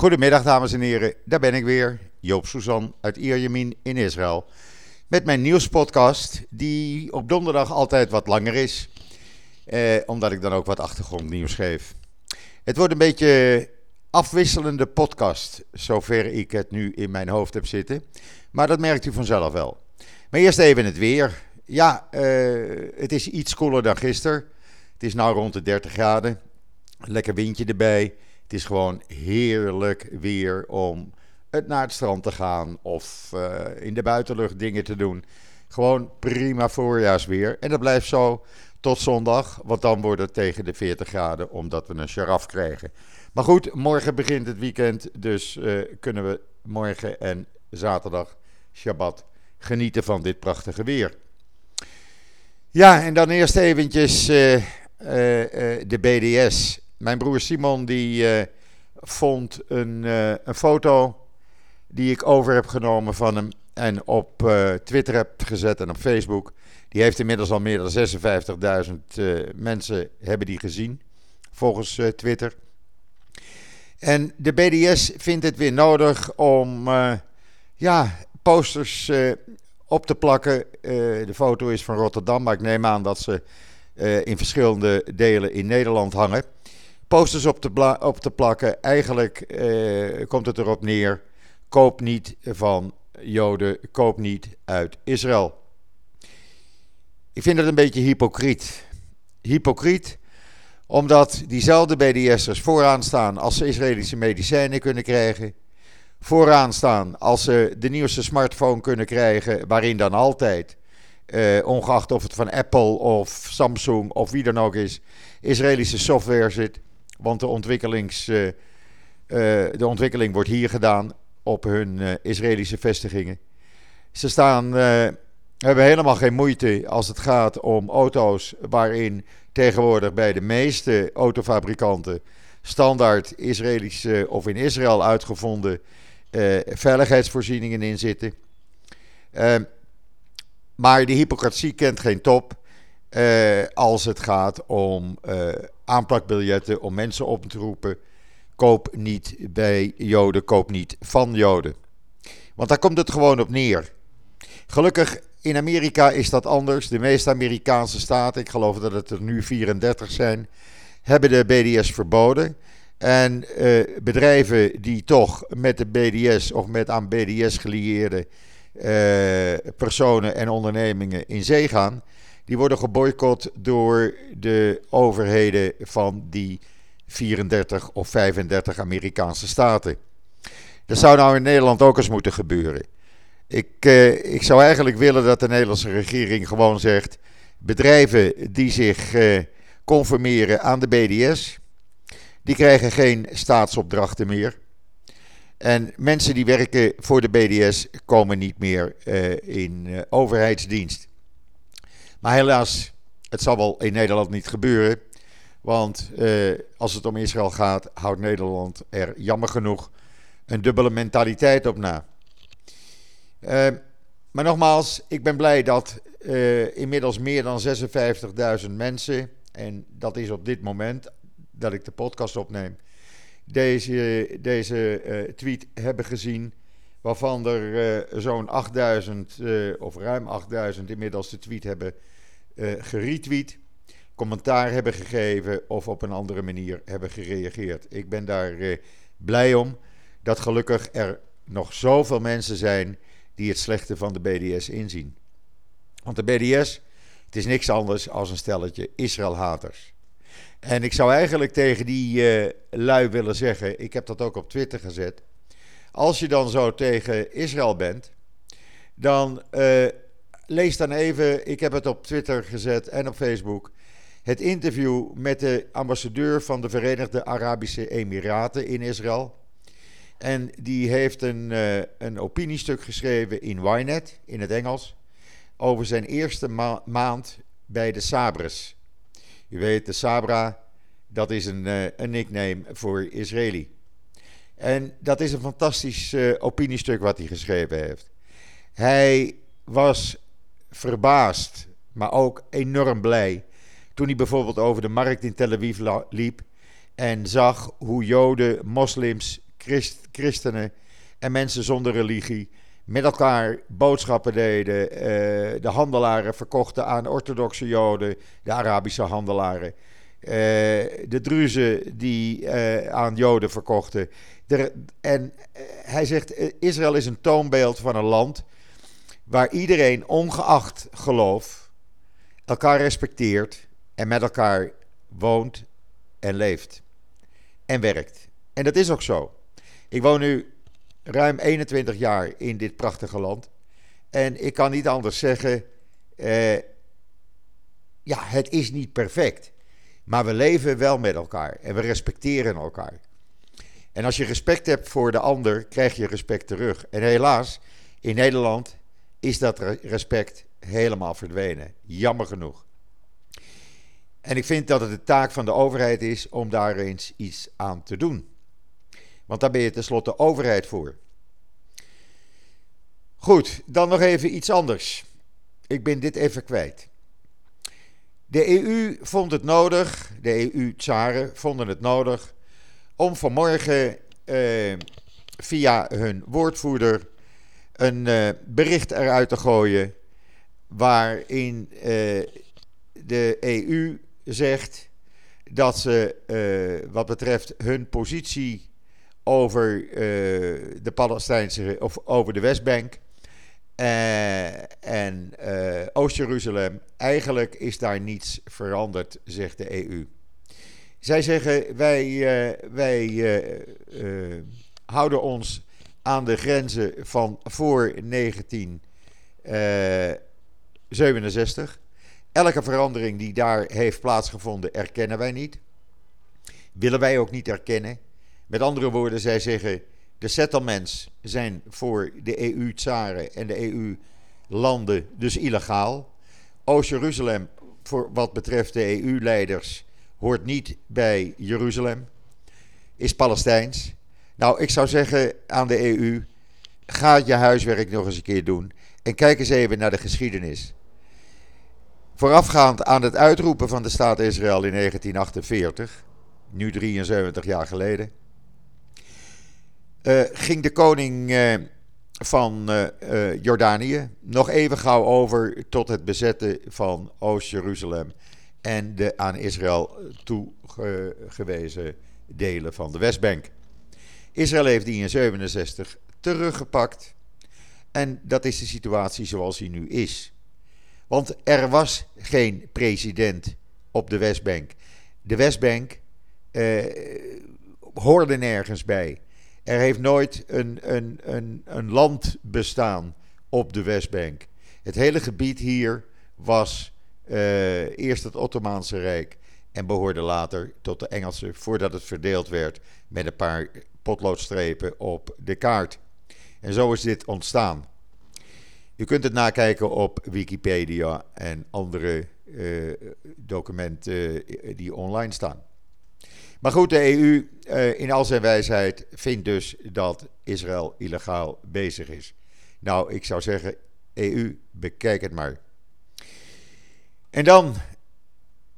Goedemiddag dames en heren, daar ben ik weer, Joop Suzan uit Ierjemien in Israël. Met mijn nieuwspodcast, die op donderdag altijd wat langer is, eh, omdat ik dan ook wat achtergrondnieuws geef. Het wordt een beetje afwisselende podcast, zover ik het nu in mijn hoofd heb zitten. Maar dat merkt u vanzelf wel. Maar eerst even het weer. Ja, eh, het is iets koeler dan gisteren. Het is nu rond de 30 graden. Lekker windje erbij. Het is gewoon heerlijk weer om het naar het strand te gaan of uh, in de buitenlucht dingen te doen. Gewoon prima voorjaarsweer. En dat blijft zo tot zondag, want dan wordt het tegen de 40 graden omdat we een sharaf krijgen. Maar goed, morgen begint het weekend, dus uh, kunnen we morgen en zaterdag, Shabbat, genieten van dit prachtige weer. Ja, en dan eerst eventjes uh, de BDS. Mijn broer Simon die vond een, een foto die ik over heb genomen van hem en op uh, Twitter heb gezet en op Facebook. Die heeft inmiddels al meer dan 56.000 uh, mensen hebben die gezien, volgens Twitter. En de BDS vindt het weer nodig om ja, posters op te plakken. de foto is van Rotterdam, maar ik neem aan dat ze in verschillende delen in Nederland hangen. Posters op te, op te plakken, eigenlijk komt het erop neer Koop niet van Joden, koop niet uit Israël. Ik vind het een beetje hypocriet. Hypocriet omdat diezelfde BDS'ers vooraan staan als ze Israëlische medicijnen kunnen krijgen. Vooraan staan als ze de nieuwste smartphone kunnen krijgen, waarin dan altijd, eh, ongeacht of het van Apple of Samsung of wie dan ook is, Israëlische software zit. Want de, ontwikkelings, uh, uh, de ontwikkeling wordt hier gedaan op hun uh, Israëlische vestigingen. Ze staan, hebben helemaal geen moeite als het gaat om auto's waarin tegenwoordig bij de meeste autofabrikanten standaard Israëlische of in Israël uitgevonden veiligheidsvoorzieningen in zitten. Ehm, maar de hypocratie kent geen top als het gaat om aanplakbiljetten, om mensen op te roepen koop niet bij Joden, koop niet van Joden. Want daar komt het gewoon op neer. Gelukkig in Amerika is dat anders. De meeste Amerikaanse staten, ik geloof dat het er nu 34 zijn, hebben de BDS verboden. En eh, bedrijven die toch met de BDS of met aan BDS gelieerde eh, personen en ondernemingen in zee gaan, die worden geboycott door de overheden van die 34 of 35 Amerikaanse staten. Dat zou nou in Nederland ook eens moeten gebeuren. Ik, uh, ik zou eigenlijk willen dat de Nederlandse regering gewoon zegt: bedrijven die zich uh, conformeren aan de BDS, die krijgen geen staatsopdrachten meer. En mensen die werken voor de BDS komen niet meer uh, in overheidsdienst. Maar helaas, het zal wel in Nederland niet gebeuren. Want eh, als het om Israël gaat, houdt Nederland er jammer genoeg een dubbele mentaliteit op na. Uh, maar nogmaals, ik ben blij dat uh, inmiddels meer dan 56.000 mensen, en dat is op dit moment dat ik de podcast opneem, deze, deze uh, tweet hebben gezien. Waarvan er zo'n 8000 of ruim 8000 inmiddels de tweet hebben geretweet commentaar hebben gegeven of op een andere manier hebben gereageerd. Ik ben daar eh, blij om dat gelukkig er nog zoveel mensen zijn die het slechte van de BDS inzien. Want de BDS, het is niks anders als een stelletje Israël-haters. En ik zou eigenlijk tegen die lui willen zeggen, ik heb dat ook op Twitter gezet. Als je dan zo tegen Israël bent, dan uh, lees dan even, ik heb het op Twitter gezet en op Facebook het interview met de ambassadeur van de Verenigde Arabische Emiraten in Israël. En die heeft een, uh, een opiniestuk geschreven in Ynet, in het Engels, over zijn eerste maand bij de Sabres. U weet, de Sabra, dat is een, uh, een nickname voor Israëli. En dat is een fantastisch uh, opiniestuk wat hij geschreven heeft. Hij was verbaasd, maar ook enorm blij toen hij bijvoorbeeld over de markt in Tel Aviv liep en zag hoe Joden, moslims, christ, christenen en mensen zonder religie met elkaar boodschappen deden. Uh, de handelaren verkochten aan orthodoxe Joden, de Arabische handelaren. Uh, de Druzen die aan Joden verkochten. De, en hij zegt: Israël is een toonbeeld van een land waar iedereen, ongeacht geloof, elkaar respecteert en met elkaar woont en leeft en werkt. En dat is ook zo. Ik woon nu ruim 21 jaar in dit prachtige land. En ik kan niet anders zeggen, eh, ja, het is niet perfect. Maar we leven wel met elkaar en we respecteren elkaar. En als je respect hebt voor de ander, krijg je respect terug. En helaas, in Nederland is dat respect helemaal verdwenen. Jammer genoeg. En ik vind dat het de taak van de overheid is om daar eens iets aan te doen. Want daar ben je tenslotte overheid voor. Goed, dan nog even iets anders. Ik ben dit even kwijt. De EU vond het nodig, de EU-tsaren vonden het nodig, om vanmorgen eh, via hun woordvoerder een uh, bericht eruit te gooien. waarin uh, de EU zegt dat ze, uh, wat betreft hun positie over de Palestijnse of over de Westbank en Oost-Jeruzalem, eigenlijk is daar niets veranderd, zegt de EU. Zij zeggen: wij, wij houden ons aan de grenzen van voor 1967. Eh, Elke verandering die daar heeft plaatsgevonden, erkennen wij niet. Willen wij ook niet erkennen. Met andere woorden, zij zeggen: de settlements zijn voor de EU-tsaren en de EU-landen dus illegaal. Oost-Jeruzalem, voor wat betreft de EU-leiders, hoort niet bij Jeruzalem, is Palestijns. Nou, ik zou zeggen aan de EU: ga je huiswerk nog eens een keer doen. En kijk eens even naar de geschiedenis. Voorafgaand aan het uitroepen van de staat Israël in 1948, nu 73 jaar geleden, uh, ging de koning uh, van uh, Jordanië nog even gauw over tot het bezetten van Oost-Jeruzalem en de aan Israël toegewezen delen van de Westbank. Israël heeft die in 67 teruggepakt. En dat is de situatie zoals die nu is. Want er was geen president op de Westbank. De Westbank eh, hoorde nergens bij. Er heeft nooit een, een, een, een land bestaan op de Westbank. Het hele gebied hier was uh, eerst het Ottomaanse Rijk en behoorde later tot de Engelsen voordat het verdeeld werd met een paar potloodstrepen op de kaart. En zo is dit ontstaan. U kunt het nakijken op Wikipedia en andere uh, documenten eh, die online staan. Maar goed, de EU in al zijn wijsheid vindt dus dat Israël illegaal bezig is. Nou, ik zou zeggen, EU, bekijk het maar. En dan,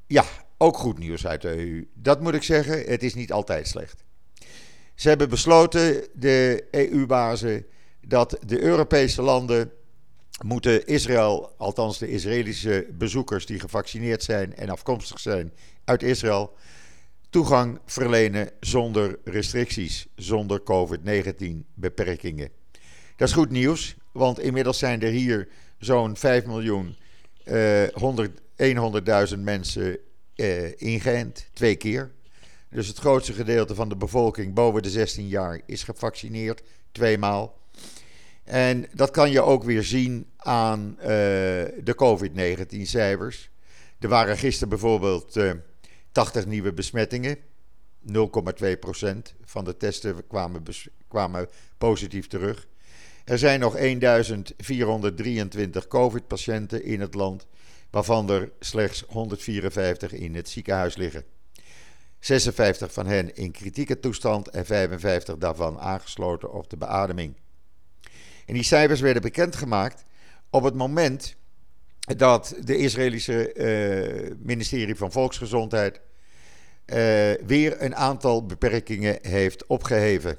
ja, ook goed nieuws uit de EU. Dat moet ik zeggen, het is niet altijd slecht. Ze hebben besloten, de EU-bazen, dat de Europese landen moeten Israël, althans de Israëlische bezoekers die gevaccineerd zijn en afkomstig zijn uit Israël, toegang verlenen zonder restricties, zonder COVID-19 beperkingen. Dat is goed nieuws, want inmiddels zijn er hier zo'n 5 miljoen uh, 100.000 mensen uh, ingeënt, twee keer. Dus het grootste gedeelte van de bevolking boven de 16 jaar is gevaccineerd, tweemaal. En dat kan je ook weer zien aan uh, de COVID-19-cijfers. Er waren gisteren bijvoorbeeld uh, eh, 80 nieuwe besmettingen. 0,2% van de testen kwamen, kwamen positief terug. Er zijn nog 1423 COVID-patiënten in het land, waarvan er slechts 154 in het ziekenhuis liggen. 56 van hen in kritieke toestand en 55 daarvan aangesloten op de beademing. En die cijfers werden bekendgemaakt op het moment dat de Israëlische uh, ministerie van Volksgezondheid uh, weer een aantal beperkingen heeft opgeheven.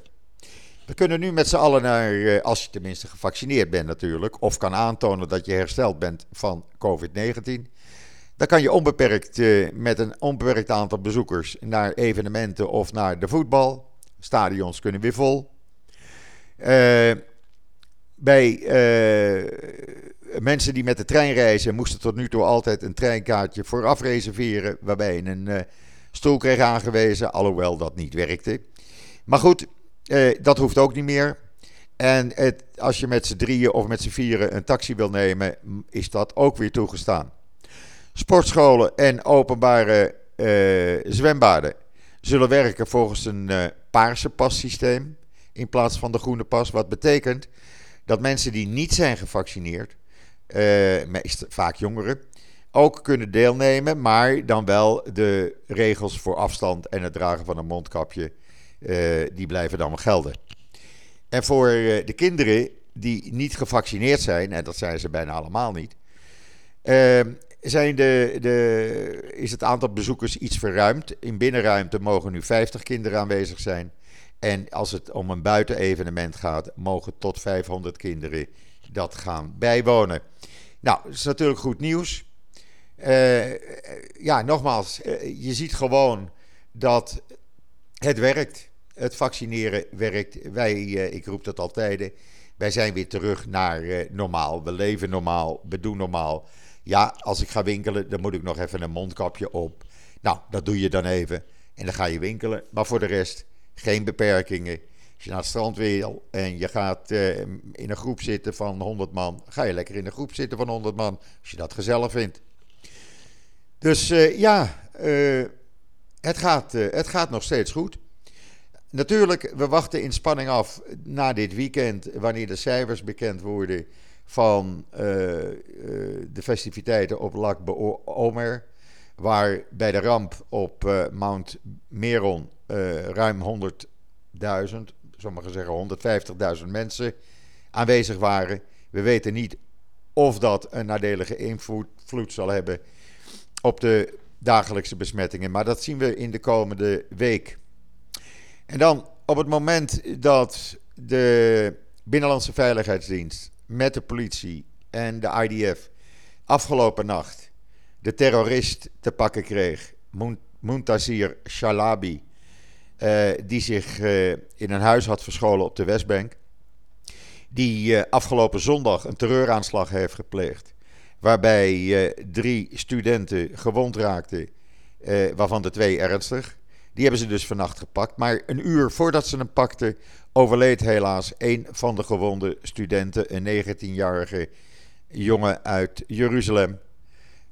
We kunnen nu met z'n allen naar, als je tenminste gevaccineerd bent natuurlijk, of kan aantonen dat je hersteld bent van COVID-19. Dan kan je onbeperkt met een onbeperkt aantal bezoekers naar evenementen of naar de voetbal. Stadions kunnen weer vol. bij mensen die met de trein reizen moesten tot nu toe altijd een treinkaartje vooraf reserveren, waarbij een stoel kreeg aangewezen, alhoewel dat niet werkte. Maar goed, uh, dat hoeft ook niet meer. En het, als je met z'n drieën of met z'n vieren een taxi wil nemen, is dat ook weer toegestaan. Sportscholen en openbare uh, zwembaden zullen werken volgens een paarse passysteem in plaats van de groene pas. Wat betekent dat mensen die niet zijn gevaccineerd uh, meest, vaak jongeren, ook kunnen deelnemen, maar dan wel de regels voor afstand en het dragen van een mondkapje, uh, die blijven dan gelden. En voor uh, de kinderen die niet gevaccineerd zijn, en dat zijn ze bijna allemaal niet, zijn de, de, is het aantal bezoekers iets verruimd. In binnenruimte mogen nu 50 kinderen aanwezig zijn. En als het om een buitenevenement gaat, mogen tot 500 kinderen dat gaan bijwonen. Nou, dat is natuurlijk goed nieuws. Uh, ja, nogmaals, je ziet gewoon dat het werkt. Het vaccineren werkt. Wij, uh, ik roep dat altijd, wij zijn weer terug naar normaal. We leven normaal, we doen normaal. Ja, als ik ga winkelen, dan moet ik nog even een mondkapje op. Nou, dat doe je dan even. En dan ga je winkelen. Maar voor de rest, geen beperkingen. Als je naar het strand wil en je gaat uh, in een groep zitten van 100 man, ga je lekker in een groep zitten van 100 man, als je dat gezellig vindt. Dus ja, het, gaat, het gaat nog steeds goed. Natuurlijk, we wachten in spanning af na dit weekend, wanneer de cijfers bekend worden van de festiviteiten op Lac Omer. Waar bij de ramp op Mount Meron ruim 100.000 sommigen zeggen 150.000 mensen aanwezig waren. We weten niet of dat een nadelige invloed zal hebben op de dagelijkse besmettingen, maar dat zien we in de komende week. En dan op het moment dat de Binnenlandse Veiligheidsdienst met de politie en de IDF afgelopen nacht de terrorist te pakken kreeg, Muntazir Shalabi, uh, die zich uh, in een huis had verscholen op de Westbank. Die uh, afgelopen zondag een terreuraanslag heeft gepleegd. Waarbij drie studenten gewond raakten, waarvan de twee ernstig. Die hebben ze dus vannacht gepakt. Maar een uur voordat ze hem pakten, overleed helaas een van de gewonde studenten, een 19-jarige jongen uit Jeruzalem.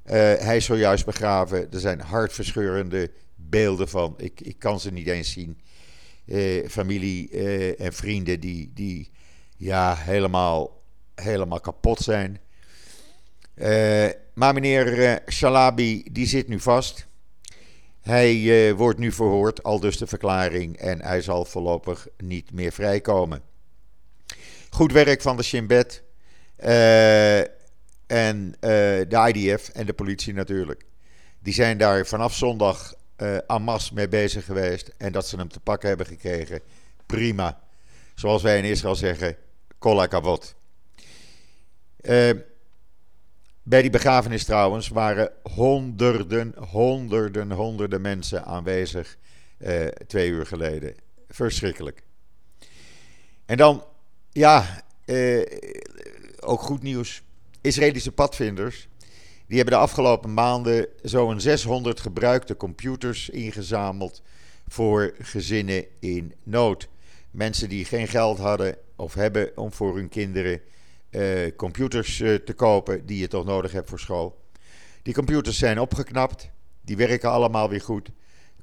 hij is zojuist begraven. Er zijn hartverscheurende beelden van. Ik, ik kan ze niet eens zien. Eh, familie eh, en vrienden die, die ja, helemaal, helemaal kapot zijn. Maar meneer Shalabi, die zit nu vast. Hij wordt nu verhoord, al dus de verklaring. En hij zal voorlopig niet meer vrijkomen. Goed werk van de Shin Bet. en de IDF en de politie natuurlijk. Die zijn daar vanaf zondag uh, Amas mee bezig geweest. En dat ze hem te pakken hebben gekregen. Prima. Zoals wij in Israël zeggen, kolla kavot. Uh, bij die begrafenis trouwens waren honderden, honderden, honderden mensen aanwezig. Uh, twee uur geleden. Verschrikkelijk. En dan, ja, ook goed nieuws. Israëlische padvinders die hebben de afgelopen maanden zo'n 600 gebruikte computers ingezameld voor gezinnen in nood. Mensen die geen geld hadden of hebben om voor hun kinderen uh, computers uh, te kopen die je toch nodig hebt voor school. Die computers zijn opgeknapt, die werken allemaal weer goed.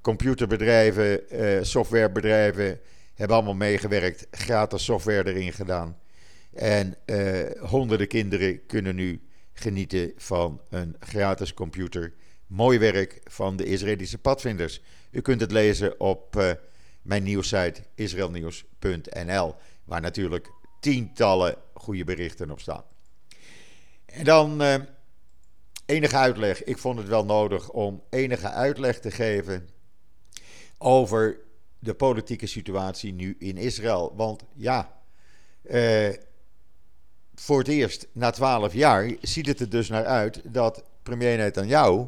Computerbedrijven, uh, softwarebedrijven hebben allemaal meegewerkt, gratis software erin gedaan. En honderden kinderen kunnen nu genieten van een gratis computer. Mooi werk van de Israëlische padvinders. U kunt het lezen op uh, mijn nieuwssite israelnieuws.nl, waar natuurlijk tientallen goede berichten op staan. En dan uh, enige uitleg. Ik vond het wel nodig om enige uitleg te geven over de politieke situatie nu in Israël. Want ja, uh, voor het eerst na twaalf jaar ziet het er dus naar uit dat premier Netanyahu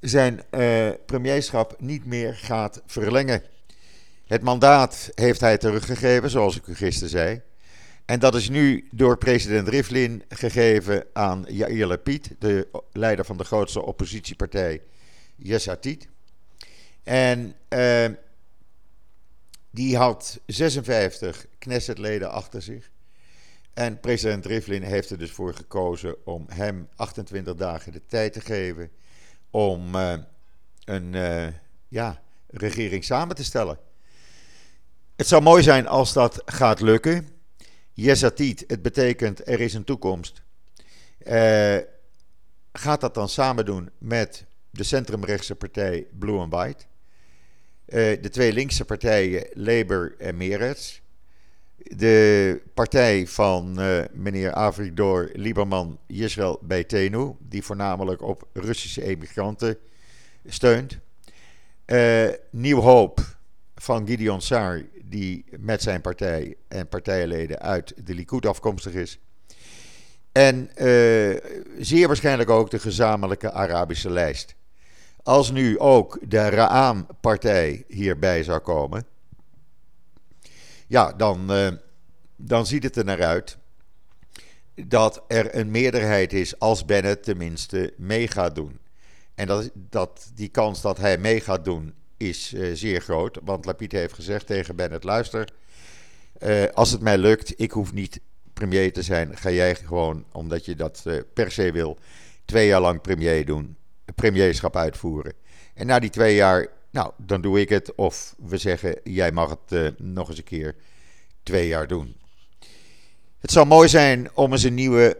zijn uh, premierschap niet meer gaat verlengen. Het mandaat heeft hij teruggegeven, zoals ik u gisteren zei. En dat is nu door president Rivlin gegeven aan Yair Lapid, de leider van de grootste oppositiepartij Yesh Atid. En uh, die had 56 Knessetleden achter zich. En president Rivlin heeft er dus voor gekozen om hem 28 dagen de tijd te geven om uh, een uh, ja, regering samen te stellen. Het zou mooi zijn als dat gaat lukken. Yesatit, het betekent er is een toekomst. Uh, gaat dat dan samen doen met de centrumrechtse partij Blue and White. Uh, de twee linkse partijen Labour en Meretz. De partij van uh, meneer Avigdor Lieberman Yisrael Beitenu, die voornamelijk op Russische emigranten steunt. Nieuw Hoop van Gideon Saar, die met zijn partij en partijleden uit de Likud afkomstig is. En uh, zeer waarschijnlijk ook de gezamenlijke Arabische lijst. Als nu ook de Ra'am-partij hierbij zou komen, ja, dan, uh, dan ziet het er naar uit dat er een meerderheid is als Bennett tenminste mee gaat doen. En dat, dat die kans dat hij mee gaat doen is uh, zeer groot. Want Lapid heeft gezegd tegen Bennett: luister, uh, als het mij lukt, ik hoef niet premier te zijn. Ga jij gewoon, omdat je dat uh, per se wil, twee jaar lang premier doen, premierschap uitvoeren. En na die twee jaar, nou, dan doe ik het. Of we zeggen: jij mag het nog eens een keer twee jaar doen. Het zou mooi zijn om eens een nieuwe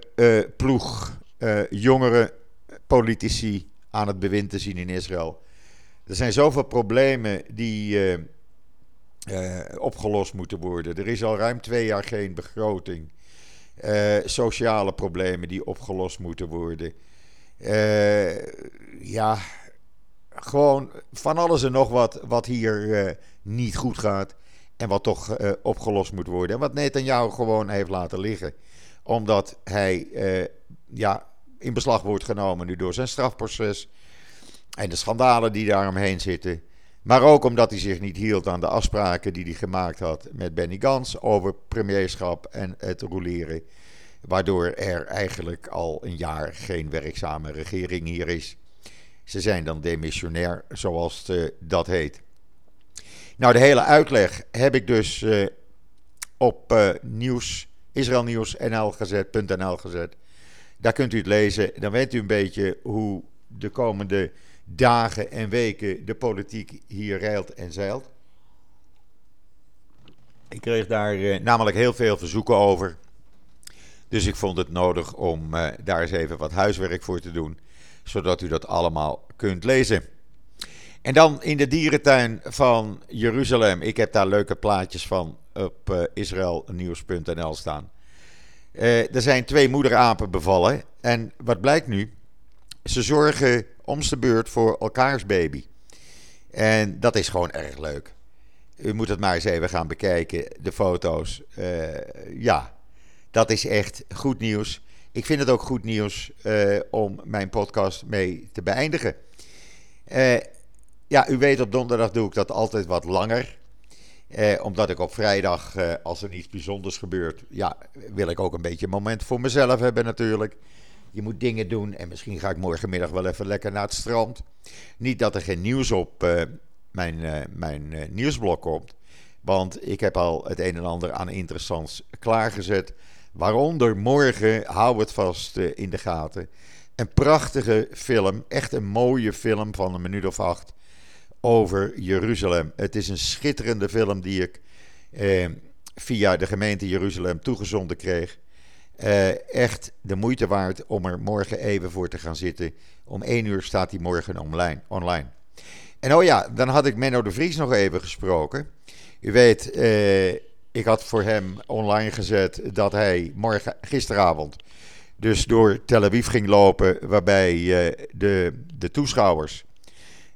ploeg jongere politici aan het bewind te zien in Israël. Er zijn zoveel problemen die uh, uh, opgelost moeten worden. Er is al ruim twee jaar geen begroting. Uh, sociale problemen die opgelost moeten worden. ja, gewoon van alles en nog wat wat hier niet goed gaat. En wat toch opgelost moet worden. En wat Netanyahu gewoon heeft laten liggen. Omdat hij ja, in beslag wordt genomen nu door zijn strafproces. En de schandalen die daaromheen zitten. Maar ook omdat hij zich niet hield aan de afspraken die hij gemaakt had met Benny Gans over premierschap en het roleren. Waardoor er eigenlijk al een jaar geen werkzame regering hier is. Ze zijn dan demissionair, zoals uh, dat heet. Nou, de hele uitleg heb ik dus uh, op uh, nieuws, israelnieuws.nl gezet, gezet. Daar kunt u het lezen. Dan weet u een beetje hoe de komende dagen en weken de politiek hier reilt en zeilt. Ik kreeg daar eh, namelijk heel veel verzoeken over. Dus ik vond het nodig om eh, daar eens even wat huiswerk voor te doen, zodat u dat allemaal kunt lezen. En dan in de dierentuin van Jeruzalem. Ik heb daar leuke plaatjes van op uh, israelnieuws.nl staan. Uh, er zijn twee moederapen bevallen. En wat blijkt nu? Ze zorgen om de beurt voor elkaars baby. En dat is gewoon erg leuk. U moet het maar eens even gaan bekijken, de foto's. Uh, ja, dat is echt goed nieuws. Ik vind het ook goed nieuws uh, om mijn podcast mee te beëindigen. Uh, ja, u weet, op donderdag doe ik dat altijd wat langer. omdat ik op vrijdag, als er niets bijzonders gebeurt, ja, wil ik ook een beetje een moment voor mezelf hebben natuurlijk. Je moet dingen doen en misschien ga ik morgenmiddag wel even lekker naar het strand. Niet dat er geen nieuws op uh, mijn, uh, mijn uh, nieuwsblok komt. Want ik heb al het een en ander aan interessants klaargezet. Waaronder morgen, hou het vast in de gaten. Een prachtige film, echt een mooie film van een minuut of acht over Jeruzalem. Het is een schitterende film die ik via de gemeente Jeruzalem toegezonden kreeg. Uh, echt de moeite waard om er morgen even voor te gaan zitten. Om 1 uur staat hij morgen online. online. En oh ja, dan had ik Menno de Vries nog even gesproken. U weet, uh, ik had voor hem online gezet dat hij morgen, gisteravond, dus door Tel Aviv ging lopen, waarbij uh, de, de toeschouwers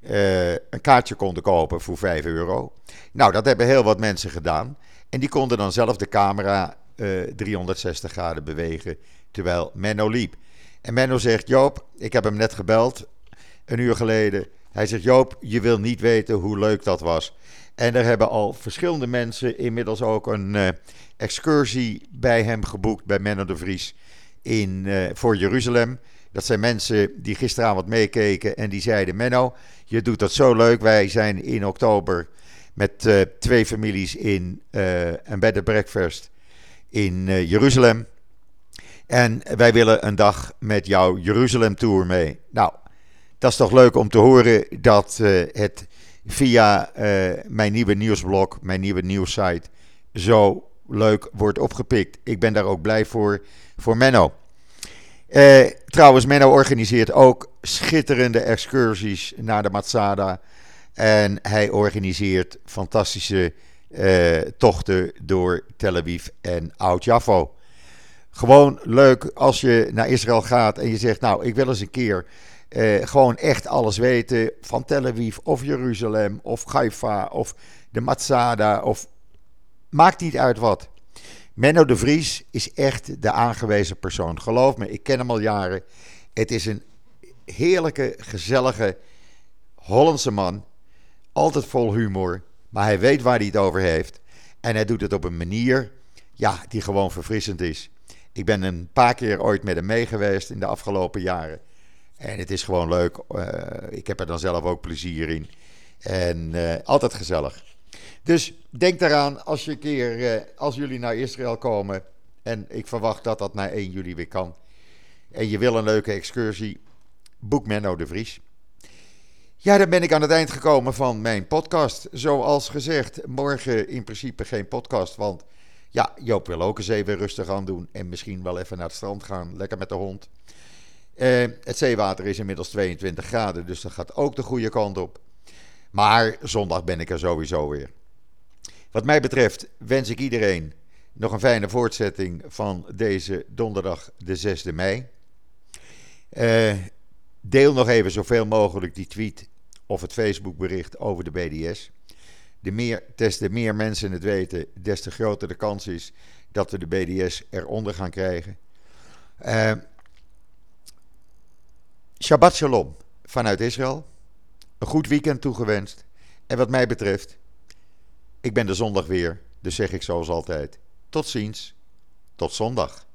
eh, een kaartje konden kopen voor 5 euro. Nou, dat hebben heel wat mensen gedaan. En die konden dan zelf de camera 360 graden bewegen terwijl Menno liep. En Menno zegt: Joop, ik heb hem net gebeld, een uur geleden. Hij zegt: Joop, je wil niet weten hoe leuk dat was. En er hebben al verschillende mensen inmiddels ook een uh, excursie bij hem geboekt, bij Menno de Vries, in, uh, voor Jeruzalem. Dat zijn mensen die gisteravond meekeken en die zeiden: Menno, je doet dat zo leuk. Wij zijn in oktober met twee families in een bed and breakfast in Jeruzalem. En wij willen een dag met jouw Jeruzalem Tour mee. Nou, dat is toch leuk om te horen dat uh, het via uh, mijn nieuwe nieuwsblog, mijn nieuwe nieuwssite, zo leuk wordt opgepikt. Ik ben daar ook blij voor, voor Menno. Uh, trouwens, Menno organiseert ook schitterende excursies naar de Matsada. En hij organiseert fantastische tochten door Tel Aviv en Oud-Jaffo. Gewoon leuk als je naar Israël gaat en je zegt, nou, ik wil eens een keer uh, gewoon echt alles weten van Tel Aviv of Jeruzalem of Haifa of de Matsada of maakt niet uit wat. Menno de Vries is echt de aangewezen persoon. Geloof me, ik ken hem al jaren. Het is een heerlijke, gezellige Hollandse man. Altijd vol humor, maar hij weet waar hij het over heeft. En hij doet het op een manier ja, die gewoon verfrissend is. Ik ben een paar keer ooit met hem mee geweest in de afgelopen jaren. En het is gewoon leuk. Uh, ik heb er dan zelf ook plezier in. En uh, altijd gezellig. Dus denk daaraan als, je keer, uh, als jullie naar Israël komen. En ik verwacht dat dat na 1 juli weer kan. En je wil een leuke excursie. Boek Menno de Vries. Ja, dan ben ik aan het eind gekomen van mijn podcast. Zoals gezegd, morgen in principe geen podcast. Want ja, Joop wil ook eens even rustig aan doen. En misschien wel even naar het strand gaan. Lekker met de hond. Uh, het zeewater is inmiddels 22 graden, dus dat gaat ook de goede kant op. Maar zondag ben ik er sowieso weer. Wat mij betreft wens ik iedereen nog een fijne voortzetting van deze donderdag, de 6e mei. Uh, deel nog even zoveel mogelijk die tweet of het Facebookbericht over de BDS. De meer, des te meer mensen het weten, des te groter de kans is dat we de BDS eronder gaan krijgen. Uh, Shabbat Shalom vanuit Israël. Een goed weekend toegewenst. En wat mij betreft, ik ben de zondag weer, dus zeg ik zoals altijd: tot ziens, tot zondag.